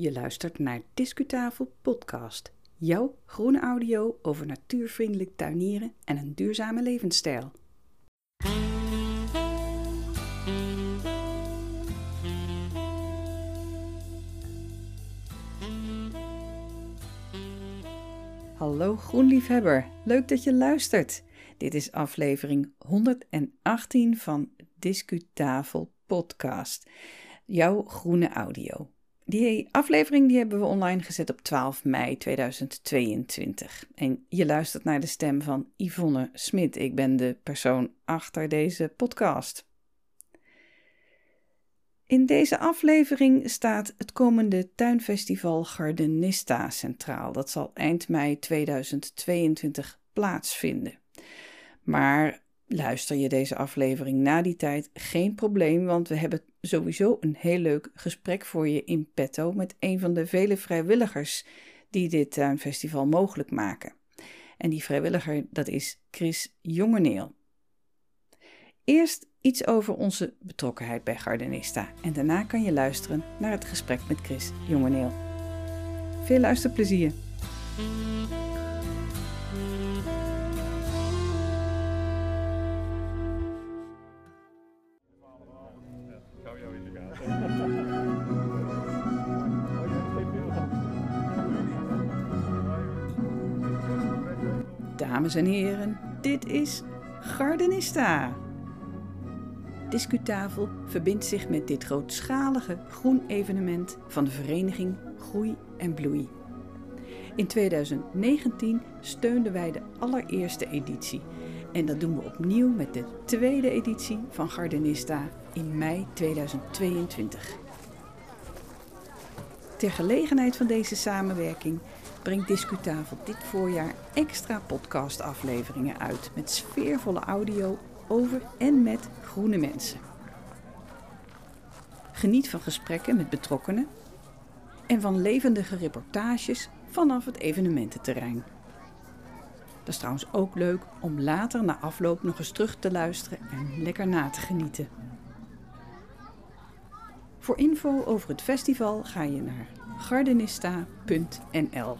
Je luistert naar Discutafel Podcast. Jouw groene audio over natuurvriendelijk tuinieren en een duurzame levensstijl. Hallo groenliefhebber, leuk dat je luistert. Dit is aflevering 118 van Discutafel Podcast, jouw groene audio. Die aflevering die hebben we online gezet op 12 mei 2022. En je luistert naar de stem van Yvonne Smit. Ik ben de persoon achter deze podcast. In deze aflevering staat het komende tuinfestival Gardenista centraal. Dat zal eind mei 2022 plaatsvinden. Maar luister je deze aflevering na die tijd, geen probleem, want we hebben sowieso een heel leuk gesprek voor je in petto met een van de vele vrijwilligers die dit tuinfestival mogelijk maken. En die vrijwilliger, dat is Chris Jongeneel. Eerst iets over onze betrokkenheid bij Gardenista en daarna kan je luisteren naar het gesprek met Chris Jongeneel. Veel luisterplezier! Dames en heren, dit is Gardenista. Discutafel verbindt zich met dit grootschalige groen evenement van de vereniging Groei en Bloei. In 2019 steunden wij de allereerste editie en dat doen we opnieuw met de tweede editie van Gardenista in mei 2022. Ter gelegenheid van deze samenwerking brengt Discutafel dit voorjaar extra podcastafleveringen uit met sfeervolle audio over en met groene mensen. Geniet van gesprekken met betrokkenen en van levendige reportages vanaf het evenemententerrein. Dat is trouwens ook leuk om later na afloop nog eens terug te luisteren en lekker na te genieten. Voor info over het festival ga je naar gardenista.nl.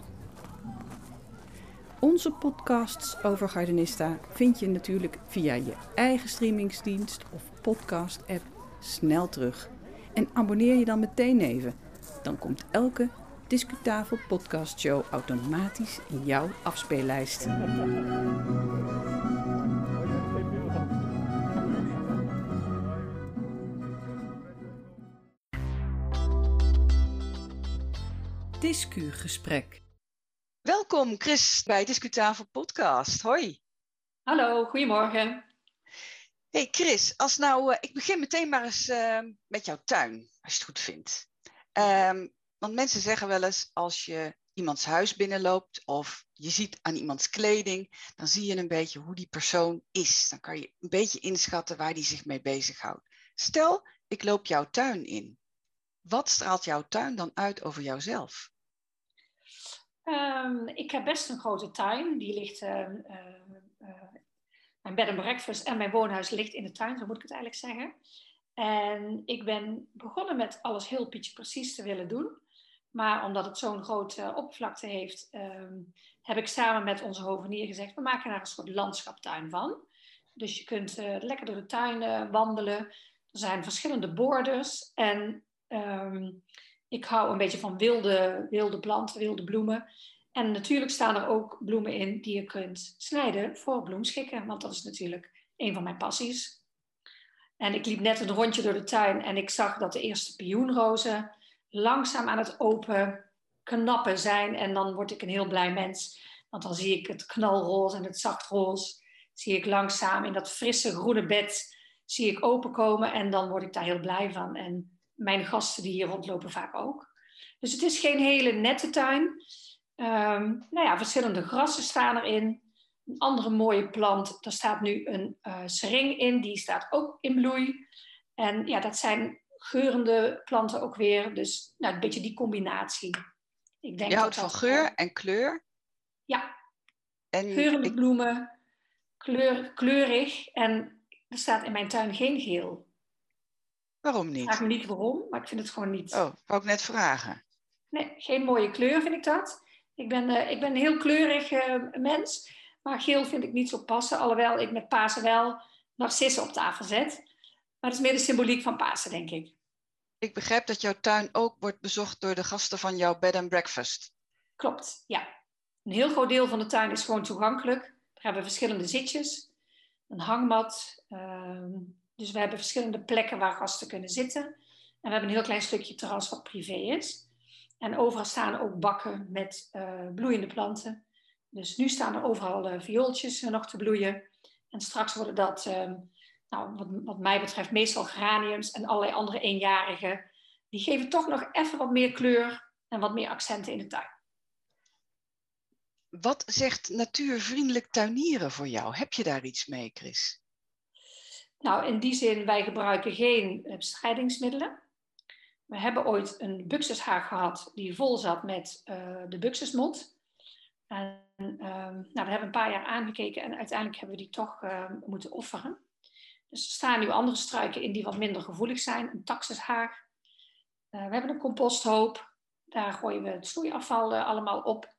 Onze podcasts over Gardenista vind je natuurlijk via je eigen streamingsdienst of podcast-app snel terug. En abonneer je dan meteen even. Dan komt elke Discutafel podcast show automatisch in jouw afspeellijst. Discugesprek. Welkom Chris bij Discutafel Podcast. Hoi. Hallo, goedemorgen. Hey Chris, als nou, uh, ik begin meteen maar eens uh, met jouw tuin, als je het goed vindt. Um, want mensen zeggen wel eens, als je iemands huis binnenloopt of je ziet aan iemands kleding, dan zie je een beetje hoe die persoon is. Dan kan je een beetje inschatten waar die zich mee bezighoudt. Stel, ik loop jouw tuin in. Wat straalt jouw tuin dan uit over jouzelf? Um, ik heb best een grote tuin. Die ligt. Uh, mijn bed en breakfast en mijn woonhuis ligt in de tuin, zo moet ik het eigenlijk zeggen. En ik ben begonnen met alles heel pietje precies te willen doen. Maar omdat het zo'n grote oppervlakte heeft, um, heb ik samen met onze hovenier gezegd: we maken daar een soort landschaptuin van. Dus je kunt uh, lekker door de tuin wandelen. Er zijn verschillende borders. En ik hou een beetje van wilde, wilde planten, wilde bloemen. En natuurlijk staan er ook bloemen in die je kunt snijden voor bloemschikken. Want dat is natuurlijk een van mijn passies. En ik liep net een rondje door de tuin en ik zag dat de eerste pioenrozen langzaam aan het open knappen zijn. En dan word ik een heel blij mens. Want dan zie ik het knalroze en het zachtroze. Zie ik langzaam in dat frisse groene bed zie ik openkomen. En dan word ik daar heel blij van. En mijn gasten die hier rondlopen vaak ook. Dus het is geen hele nette tuin. Um, nou ja, verschillende grassen staan erin. Een andere mooie plant, daar staat nu een uh, sering in, die staat ook in bloei. En ja, dat zijn geurende planten ook weer. Dus nou, een beetje die combinatie. Ik denk Je houdt van geur en kleur? Ja, en geurende bloemen, kleur, kleurig. En er staat in mijn tuin geen geel. Waarom niet? Ik vraag me niet waarom, maar ik vind het gewoon niet. Oh, wou ik net vragen. Nee, geen mooie kleur vind ik dat. Ik ben, uh, ik ben een heel kleurig uh, mens, maar geel vind ik niet zo passen. Alhoewel ik met Pasen wel narcissen op tafel zet. Maar dat is meer de symboliek van Pasen, denk ik. Ik begrijp dat jouw tuin ook wordt bezocht door de gasten van jouw bed and breakfast. Klopt, ja. Een heel groot deel van de tuin is gewoon toegankelijk. We hebben verschillende zitjes, een hangmat. Uh, dus we hebben verschillende plekken waar gasten kunnen zitten. En we hebben een heel klein stukje terras wat privé is. En overal staan ook bakken met uh, bloeiende planten. Dus nu staan er overal uh, viooltjes nog te bloeien. En straks worden dat, uh, nou, wat, wat, mij betreft, meestal geraniums en allerlei andere eenjarigen. Die geven toch nog even wat meer kleur en wat meer accenten in de tuin. Wat zegt natuurvriendelijk tuinieren voor jou? Heb je daar iets mee, Chris? Nou, in die zin, wij gebruiken geen bestrijdingsmiddelen. We hebben ooit een buxushaag gehad die vol zat met uh, de buxusmot. En um, nou, daar hebben we een paar jaar aangekeken en uiteindelijk hebben we die toch uh, moeten offeren. Dus er staan nu andere struiken in die wat minder gevoelig zijn. Een taxushaag. Uh, we hebben een composthoop. Daar gooien we het stoeiafval allemaal op.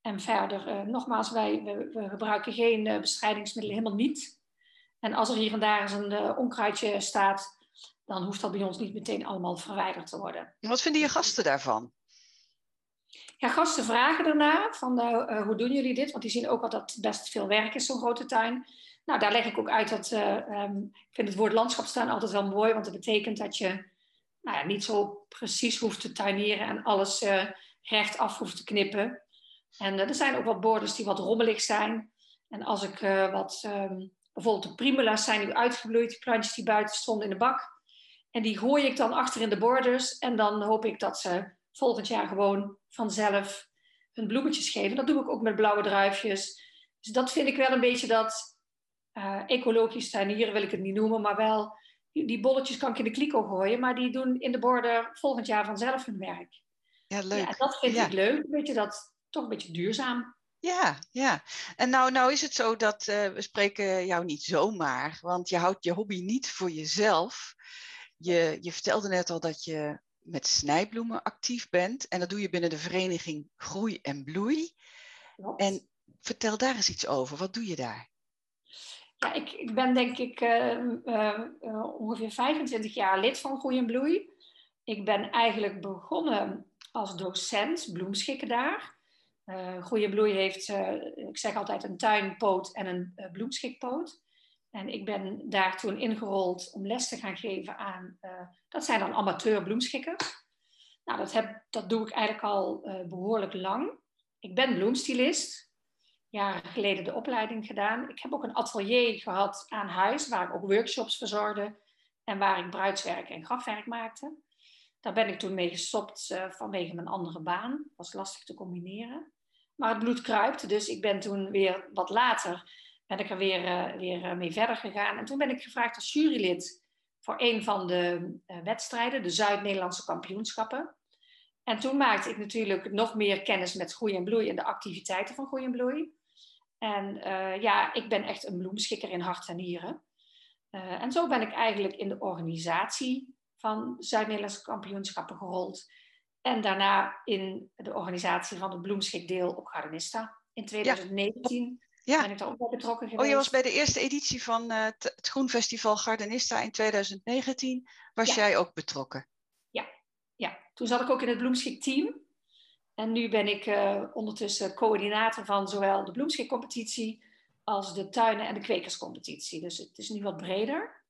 En verder, nogmaals, wij we, we gebruiken geen bestrijdingsmiddelen, helemaal niet. En als er hier en daar eens een onkruidje staat, dan hoeft dat bij ons niet meteen allemaal verwijderd te worden. Wat vinden je gasten daarvan? Ja, gasten vragen ernaar van uh, hoe doen jullie dit? Want die zien ook wel dat best veel werk is, zo'n grote tuin. Nou, daar leg ik ook uit dat, uh, um, ik vind het woord landschapstuin altijd wel mooi, want dat betekent dat je nou ja, niet zo precies hoeft te tuinieren en alles uh, rechtaf hoeft te knippen. En er zijn ook wat borders die wat rommelig zijn. En als ik wat, um, bijvoorbeeld de primula's zijn nu uitgebloeid, die plantjes die buiten stonden in de bak. En die gooi ik dan achter in de borders. En dan hoop ik dat ze volgend jaar gewoon vanzelf hun bloemetjes geven. Dat doe ik ook met blauwe druifjes. Dus dat vind ik wel een beetje dat uh, ecologisch tuinieren wil ik het niet noemen, maar wel die bolletjes kan ik in de kliko gooien, maar die doen in de border volgend jaar vanzelf hun werk. Ja, leuk. Ja, dat vind ik leuk. Een beetje dat, toch een beetje duurzaam. Ja, ja. En nou, nou is het zo dat uh, we spreken jou niet zomaar, want je houdt je hobby niet voor jezelf. Je, je vertelde net al dat je met snijbloemen actief bent. En dat doe je binnen de vereniging Groei en Bloei. En vertel daar eens iets over. Wat doe je daar? Ja, ik, ik ben denk ik uh, uh, ongeveer 25 jaar lid van Groei en Bloei. Ik ben eigenlijk begonnen als docent bloemschikken daar. Groei en Bloei heeft, ik zeg altijd, een tuinpoot en een bloemschikpoot. En ik ben daar toen ingerold om les te gaan geven aan, uh, dat zijn dan amateur bloemschikkers. Nou, dat, heb, dat doe ik eigenlijk al behoorlijk lang. Ik ben bloemstylist, jaren geleden de opleiding gedaan. Ik heb ook een atelier gehad aan huis, waar ik ook workshops verzorgde en waar ik bruidswerk en grafwerk maakte. Daar ben ik toen mee gestopt uh, vanwege mijn andere baan. Was lastig te combineren. Maar het bloed kruipt, dus ik ben toen weer wat later ben ik er weer, uh, weer eh, mee verder gegaan. En toen ben ik gevraagd als jurylid voor een van de wedstrijden, de Zuid-Nederlandse kampioenschappen. En toen maakte ik natuurlijk nog meer kennis met Groei en Bloei en de activiteiten van Groei en Bloei. En ja, ik ben echt een bloemschikker in hart en nieren. en zo ben ik eigenlijk in de organisatie van Zuid-Nederlandse kampioenschappen gerold. En daarna in de organisatie van het bloemschikdeel op Gardenista in 2019. Ja. Ben ik daar ook bij betrokken geweest. Oh, je was bij de eerste editie van uh, het Groenfestival Gardenista in 2019. Was ja. jij ook betrokken? Ja. ja, toen zat ik ook in het bloemschikteam. En nu ben ik uh, ondertussen coördinator van zowel de bloemschikcompetitie als de tuinen- en de kwekerscompetitie. Dus het is nu wat breder.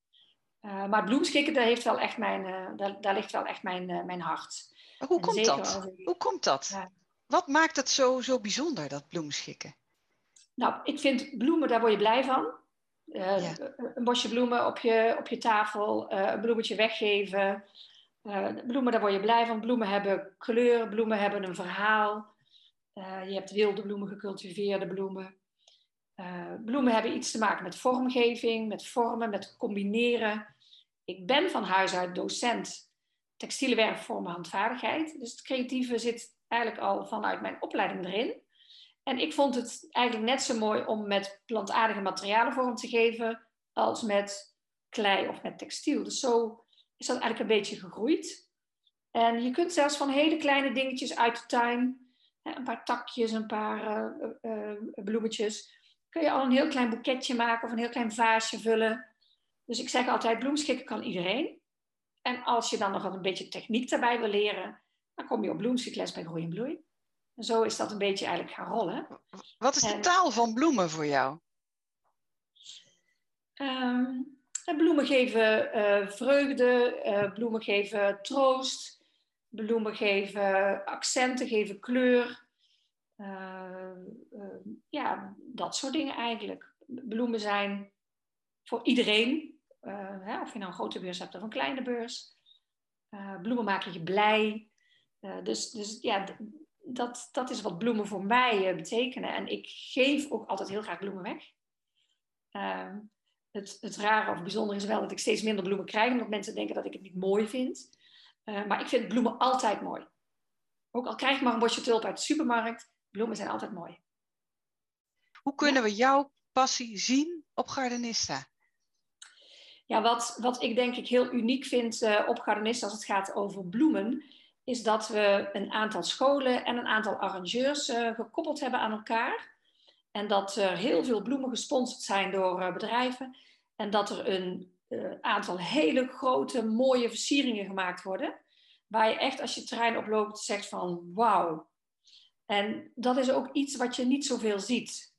Uh, maar bloemschikken, daar, heeft wel echt mijn, daar, daar ligt wel echt mijn, mijn hart. hoe komt dat? Ik... Hoe komt dat? Wat maakt het zo, zo bijzonder, dat bloemschikken? Nou, ik vind bloemen, daar word je blij van. Ja. Een bosje bloemen op je, op je tafel, een bloemetje weggeven. Bloemen, daar word je blij van. Bloemen hebben kleur, bloemen hebben een verhaal. je hebt wilde bloemen, gecultiveerde bloemen. bloemen hebben iets te maken met vormgeving, met vormen, met combineren. Ik ben van huis uit docent textiele werkvormen, handvaardigheid. Dus het creatieve zit eigenlijk al vanuit mijn opleiding erin. En ik vond het eigenlijk net zo mooi om met plantaardige materialen vorm te geven als met klei of met textiel. Dus zo is dat eigenlijk een beetje gegroeid. En je kunt zelfs van hele kleine dingetjes uit de tuin, een paar takjes, een paar uh, bloemetjes, kun je al een heel klein boeketje maken of een heel klein vaasje vullen. Dus ik zeg altijd, bloemschikken kan iedereen. En als je dan nog een beetje techniek daarbij wil leren, dan kom je op bloemschikles bij Groei en Bloei. En zo is dat een beetje eigenlijk gaan rollen. Wat is de taal van bloemen voor jou? Um, bloemen geven uh, vreugde, uh, bloemen geven troost, bloemen geven accenten, geven kleur. Uh, ja, dat soort dingen eigenlijk. Bloemen zijn voor iedereen, hè, of je nou een grote beurs hebt of een kleine beurs. bloemen maken je blij. dus, dus ja, dat, dat is wat bloemen voor mij betekenen. En ik geef ook altijd heel graag bloemen weg. Ehm, het, het rare of bijzondere is wel dat ik steeds minder bloemen krijg, omdat mensen denken dat ik het niet mooi vind. Maar ik vind bloemen altijd mooi. Ook al krijg ik maar een bosje tulpen uit de supermarkt, bloemen zijn altijd mooi. Hoe kunnen we jouw passie zien op Gardenista? Ja, wat, wat ik denk ik heel uniek vind uh, op Gardenista als het gaat over bloemen, is dat we een aantal scholen en een aantal arrangeurs uh, gekoppeld hebben aan elkaar. En dat er heel veel bloemen gesponsord zijn door uh, bedrijven. En dat er een aantal hele grote, mooie versieringen gemaakt worden. Waar je echt als je het terrein oploopt zegt van wauw. En dat is ook iets wat je niet zoveel ziet.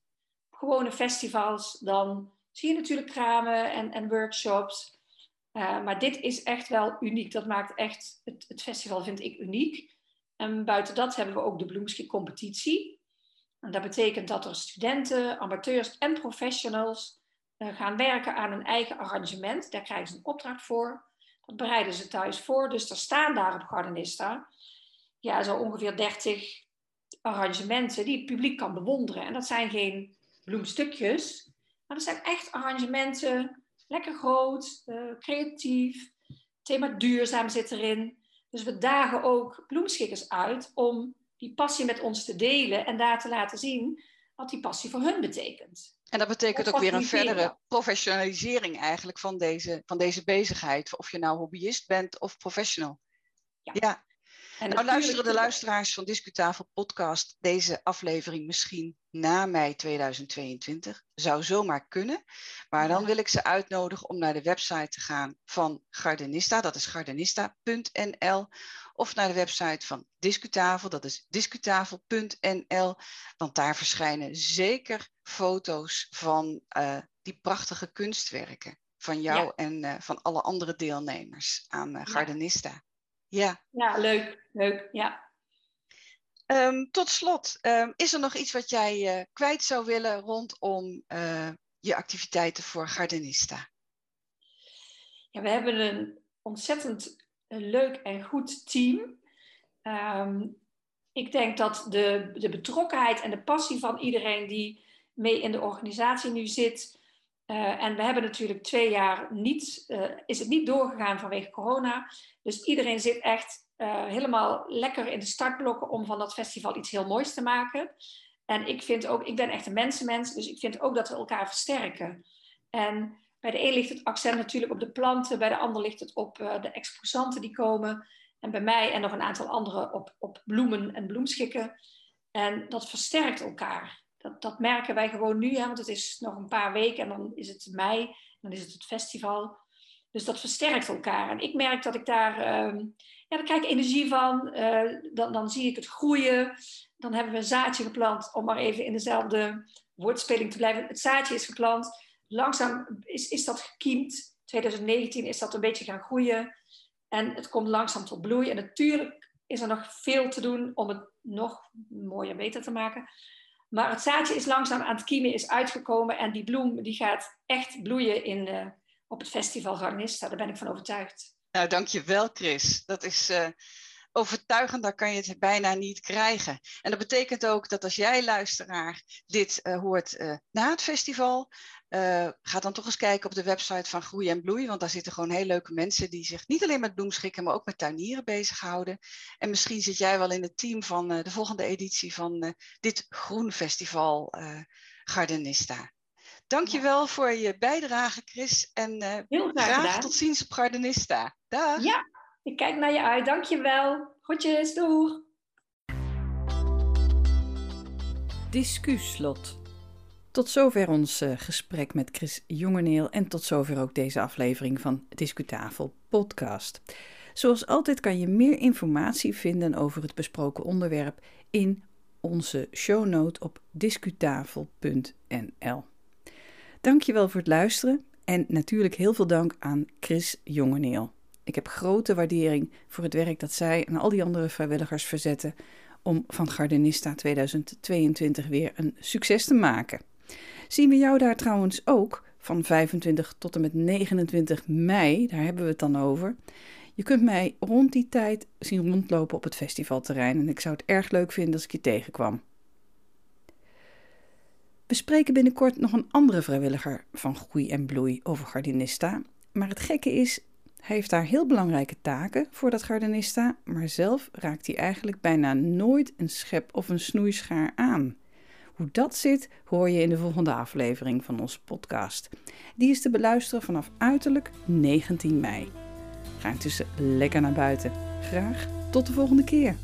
Gewone festivals, dan zie je natuurlijk kramen en, en workshops. Uh, maar dit is echt wel uniek. Dat maakt echt het, het, festival, vind ik, uniek. En buiten dat hebben we ook de Bloemschik competitie. En dat betekent dat er studenten, amateurs en professionals uh, gaan werken aan een eigen arrangement. Daar krijgen ze een opdracht voor. Dat bereiden ze thuis voor. Dus er staan daar op Gardenista ja, zo ongeveer 30 arrangementen die het publiek kan bewonderen. En dat zijn geen bloemstukjes, maar dat zijn echt arrangementen, lekker groot, uh, creatief. Thema duurzaam zit erin. Dus we dagen ook bloemschikkers uit om die passie met ons te delen en daar te laten zien wat die passie voor hun betekent. En dat betekent ook weer een verdere professionalisering eigenlijk van deze, van deze bezigheid. Of je nou hobbyist bent of professional. Ja. ja. En nou luisteren de luisteraars van Discutafel podcast deze aflevering misschien na mei 2022. Zou zomaar kunnen. Maar dan wil ik ze uitnodigen om naar de website te gaan van Gardenista. Dat is gardenista.nl. Of naar de website van Discutafel. Dat is discutafel.nl. Want daar verschijnen zeker foto's van uh, die prachtige kunstwerken. Van jou ja. en uh, van alle andere deelnemers aan uh, Gardenista. Ja. Ja. ja, leuk, leuk, ja. Um, tot slot, um, is er nog iets wat jij uh, kwijt zou willen rondom uh, je activiteiten voor Gardenista? Ja, we hebben een ontzettend leuk en goed team. Um, ik denk dat de, de betrokkenheid en de passie van iedereen die mee in de organisatie nu zit. Uh, en we hebben natuurlijk twee jaar niet, is het niet doorgegaan vanwege corona. Dus iedereen zit echt uh, helemaal lekker in de startblokken om van dat festival iets heel moois te maken. En ik vind ook, ik ben echt een mensenmens, dus ik vind ook dat we elkaar versterken. En bij de een ligt het accent natuurlijk op de planten, bij de ander ligt het op de exposanten die komen. En bij mij en nog een aantal anderen op, op bloemen en bloemschikken. En dat versterkt elkaar. Dat, dat merken wij gewoon nu, hè, want het is nog een paar weken en dan is het mei, dan is het het festival. Dus dat versterkt elkaar. En ik merk dat ik daar, uh, ja, daar krijg ik energie van. Uh, dan, dan zie ik het groeien. Dan hebben we een zaadje geplant, om maar even in dezelfde woordspeling te blijven. Het zaadje is geplant. Langzaam is, is dat gekiemd. 2019 is dat een beetje gaan groeien. En het komt langzaam tot bloei. En natuurlijk is er nog veel te doen om het nog mooier beter te maken. Maar het zaadje is langzaam aan het kiemen, is uitgekomen. En die bloem die gaat echt bloeien in, uh, op het festival Garnista. Daar ben ik van overtuigd. Nou, dankjewel Chris. Dat is uh, overtuigend, dan kan je het bijna niet krijgen. En dat betekent ook dat als jij luisteraar dit uh, hoort uh, na het festival, ga dan toch eens kijken op de website van Groei en Bloei, want daar zitten gewoon heel leuke mensen die zich niet alleen met bloemschikken, maar ook met tuinieren bezighouden. En misschien zit jij wel in het team van de volgende editie van dit Groenfestival Gardenista. Dankjewel ja. voor je bijdrage, Chris. En uh, graag, graag tot ziens op Gardenista. Dag. Ja, Ik kijk naar je uit. Dankjewel. Groetjes. Doeg. Discuslot. Tot zover ons uh, gesprek met Chris Jongerneel en tot zover ook deze aflevering van Discutafel podcast. Zoals altijd kan je meer informatie vinden over het besproken onderwerp in onze shownote op discutafel.nl. Dankjewel voor het luisteren en natuurlijk heel veel dank aan Chris Jongeneel. Ik heb grote waardering voor het werk dat zij en al die andere vrijwilligers verzetten om van Gardenista 2022 weer een succes te maken. Zien we jou daar trouwens ook van 25 tot en met 29 mei, daar hebben we het dan over. Je kunt mij rond die tijd zien rondlopen op het festivalterrein en ik zou het erg leuk vinden als ik je tegenkwam. We spreken binnenkort nog een andere vrijwilliger van Groei en Bloei over Gardenista. Maar het gekke is, hij heeft daar heel belangrijke taken voor dat Gardenista, maar zelf raakt hij eigenlijk bijna nooit een schep of een snoeischaar aan. Hoe dat zit, hoor je in de volgende aflevering van onze podcast. Die is te beluisteren vanaf uiterlijk 19 mei. Ga intussen lekker naar buiten. Graag tot de volgende keer.